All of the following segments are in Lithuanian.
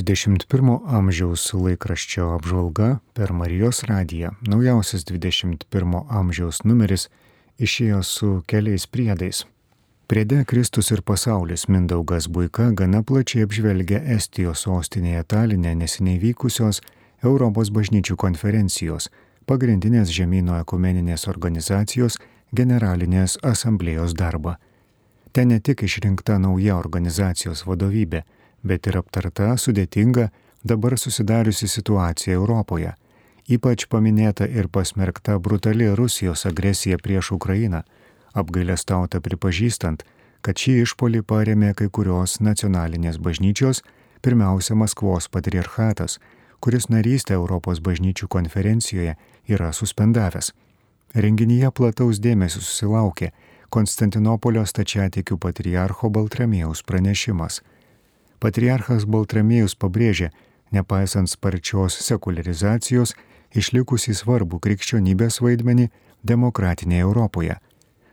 21 amžiaus laikraščio apžvalga per Marijos radiją. Naujausias 21 amžiaus numeris išėjo su keliais priedais. Priede Kristus ir pasaulis Mindaugas Buika gana plačiai apžvelgia Estijos sostinėje Talinė neseniai vykusios Europos bažnyčių konferencijos, pagrindinės žemynų ekumeninės organizacijos generalinės asamblėjos darbą. Ten ne tik išrinkta nauja organizacijos vadovybė, bet ir aptarta sudėtinga dabar susidariusi situacija Europoje. Ypač paminėta ir pasmerkta brutali Rusijos agresija prieš Ukrainą, apgailestauta pripažįstant, kad šį išpolį paremė kai kurios nacionalinės bažnyčios, pirmiausia Maskvos patriarchatas, kuris narystę Europos bažnyčių konferencijoje yra suspendavęs. Renginyje plataus dėmesio susilaukė Konstantinopolio stačiatikių patriarcho Baltramėjaus pranešimas – Patriarchas Baltramėjus pabrėžė, nepaisant sparčios sekularizacijos, išlikusį svarbų krikščionybės vaidmenį demokratinėje Europoje.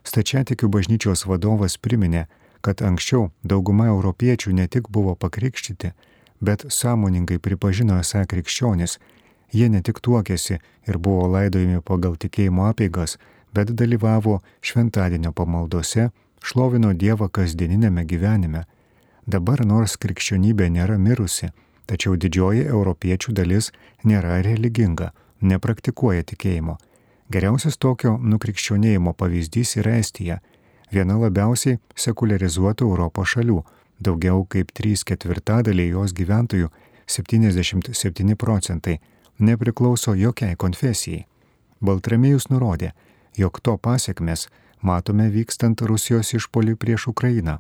Stačiatikių bažnyčios vadovas priminė, kad anksčiau dauguma europiečių ne tik buvo pakrikštyti, bet sąmoningai pripažino esą krikščionis. Jie ne tik tuokėsi ir buvo laidojami pagal tikėjimo apeigas, bet dalyvavo šventadienio pamaldose, šlovino Dievą kasdieninėme gyvenime Dabar nors krikščionybė nėra mirusi, tačiau didžioji europiečių dalis nėra religinga, nepraktikuoja tikėjimo. Geriausias tokio nukrikščionėjimo pavyzdys yra Estija, viena labiausiai sekularizuotų Europos šalių, daugiau kaip 3 ketvirtadaliai jos gyventojų, 77 procentai, nepriklauso jokiai konfesijai. Baltramėjus nurodė, jog to pasiekmes matome vykstant Rusijos išpolį prieš Ukrainą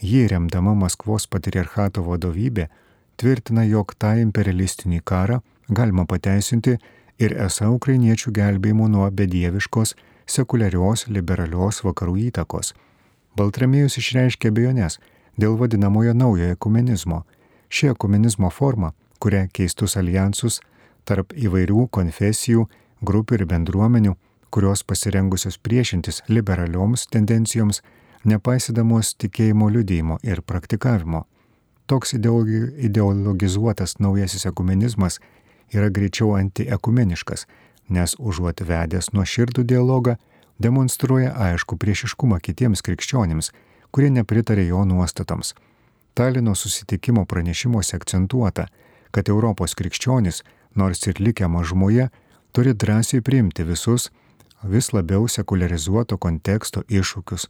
Ji remdama Maskvos patriarchato vadovybė tvirtina, jog tą imperialistinį karą galima pateisinti ir esą ukrainiečių gelbėjimu nuo bedieviškos, sekuliarios, liberalios vakarų įtakos. Baltramėjus išreiškė bejonės dėl vadinamojo naujojo ekumenizmo. Ši ekumenizmo forma, kuria keistus alijansus tarp įvairių konfesijų, grupių ir bendruomenių, kurios pasirengusios priešintis liberalioms tendencijoms, nepaisydamos tikėjimo liudėjimo ir praktikavimo. Toks ideologizuotas naujasis ekumenizmas yra greičiau antiekumeniškas, nes užuot vedęs nuo širdų dialogą, demonstruoja aišku priešiškumą kitiems krikščionims, kurie nepritarė jo nuostatoms. Talino susitikimo pranešimuose akcentuota, kad Europos krikščionys, nors ir likę mažumoje, turi drąsiai priimti visus vis labiau sekularizuoto konteksto iššūkius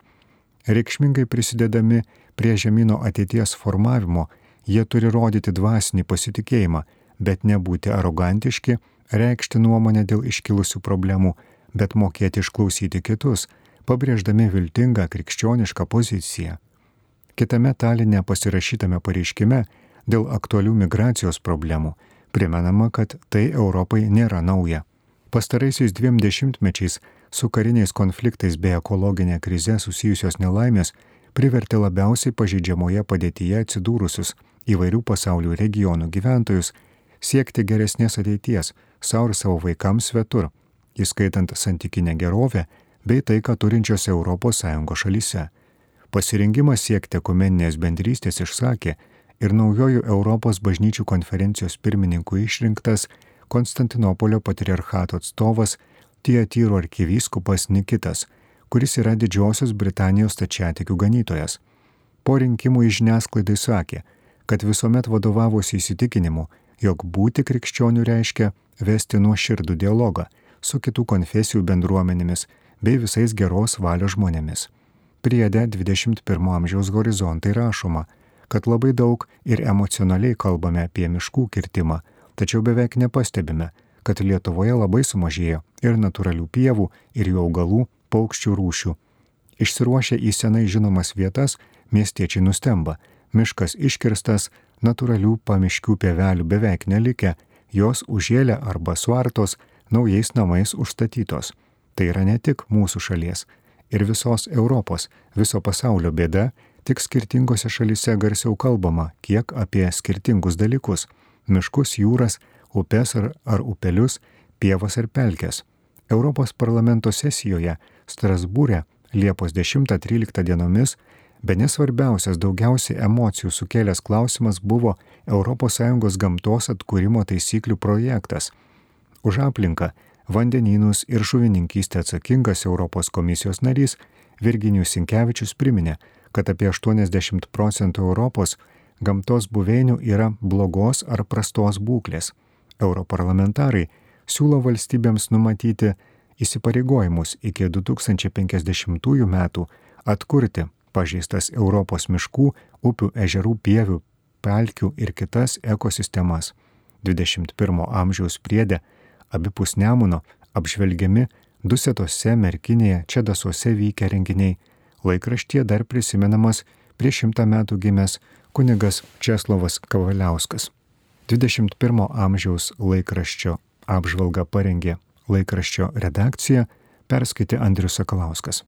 reikšmingai prisidedami prie žemynų ateities formavimo, jie turi rodyti dvasinį pasitikėjimą, bet nebūti arogantiški, reikšti nuomonę dėl iškilusių problemų, bet mokėti išklausyti kitus, pabrėždami viltingą krikščionišką poziciją. Kitame talinė pasirašytame pareiškime dėl aktualių migracijos problemų primenama, kad tai Europai nėra nauja. Pastaraisiais dviem dešimtmečiais su kariniais konfliktais bei ekologinė krize susijusios nelaimės privertė labiausiai pažydžiamoje padėtyje atsidūrusius įvairių pasaulio regionų gyventojus siekti geresnės ateities savo ir savo vaikams svetur, įskaitant santykinę gerovę bei taiką turinčiose ES šalyse. Pasirengimas siekti ekumeninės bendrystės išsakė ir naujojų Europos bažnyčių konferencijos pirmininkų išrinktas Konstantinopolio patriarchato atstovas Tietyro arkivyskupas Nikitas, kuris yra Didžiosios Britanijos tačiatikių ganytojas. Po rinkimų į žiniasklaidai sakė, kad visuomet vadovavosi įsitikinimu, jog būti krikščionių reiškia vesti nuo širdų dialogą su kitų konfesijų bendruomenėmis bei visais geros valios žmonėmis. Priede 21 amžiaus horizontai rašoma, kad labai daug ir emocionaliai kalbame apie miškų kirtimą, tačiau beveik nepastebime, kad Lietuvoje labai sumažėjo ir natūralių pievų, ir jų augalų, paukščių rūšių. Išsiruošę į senai žinomas vietas, miestiečiai nustemba, miškas iškirstas, natūralių pamiškių pievelių beveik nelikę, jos užėlė arba suartos, naujais namais užstatytos. Tai yra ne tik mūsų šalies ir visos Europos, viso pasaulio bėda, tik skirtingose šalise garsiau kalbama kiek apie skirtingus dalykus - miškus, jūras, upes ar, ar upelius, pievas ar pelkes. Europos parlamento sesijoje Strasbūrė Liepos 10-13 dienomis Be nesvarbiausias daugiausiai emocijų sukėlęs klausimas buvo ES gamtos atkūrimo taisyklių projektas. Už aplinką, vandenynus ir žuvininkystę atsakingas Europos komisijos narys Virginijus Sinkevičius priminė, kad apie 80 procentų Europos gamtos buveinių yra blogos ar prastos būklės. Europarlamentarai siūlo valstybėms numatyti įsipareigojimus iki 2050 metų atkurti pažeistas Europos miškų, upių, ežerų, pievių, pelkių ir kitas ekosistemas. 21 amžiaus priedė abipus Nemuno apžvelgiami Dusetose, Merkinėje, Čedasuose vykę renginiai. Laikraštie dar prisimenamas prieš šimtą metų gimęs kunigas Česlovas Kavaliauskas. 21 amžiaus laikraščio apžvalgą parengė laikraščio redakcija, perskaitė Andrius Sakalauskas.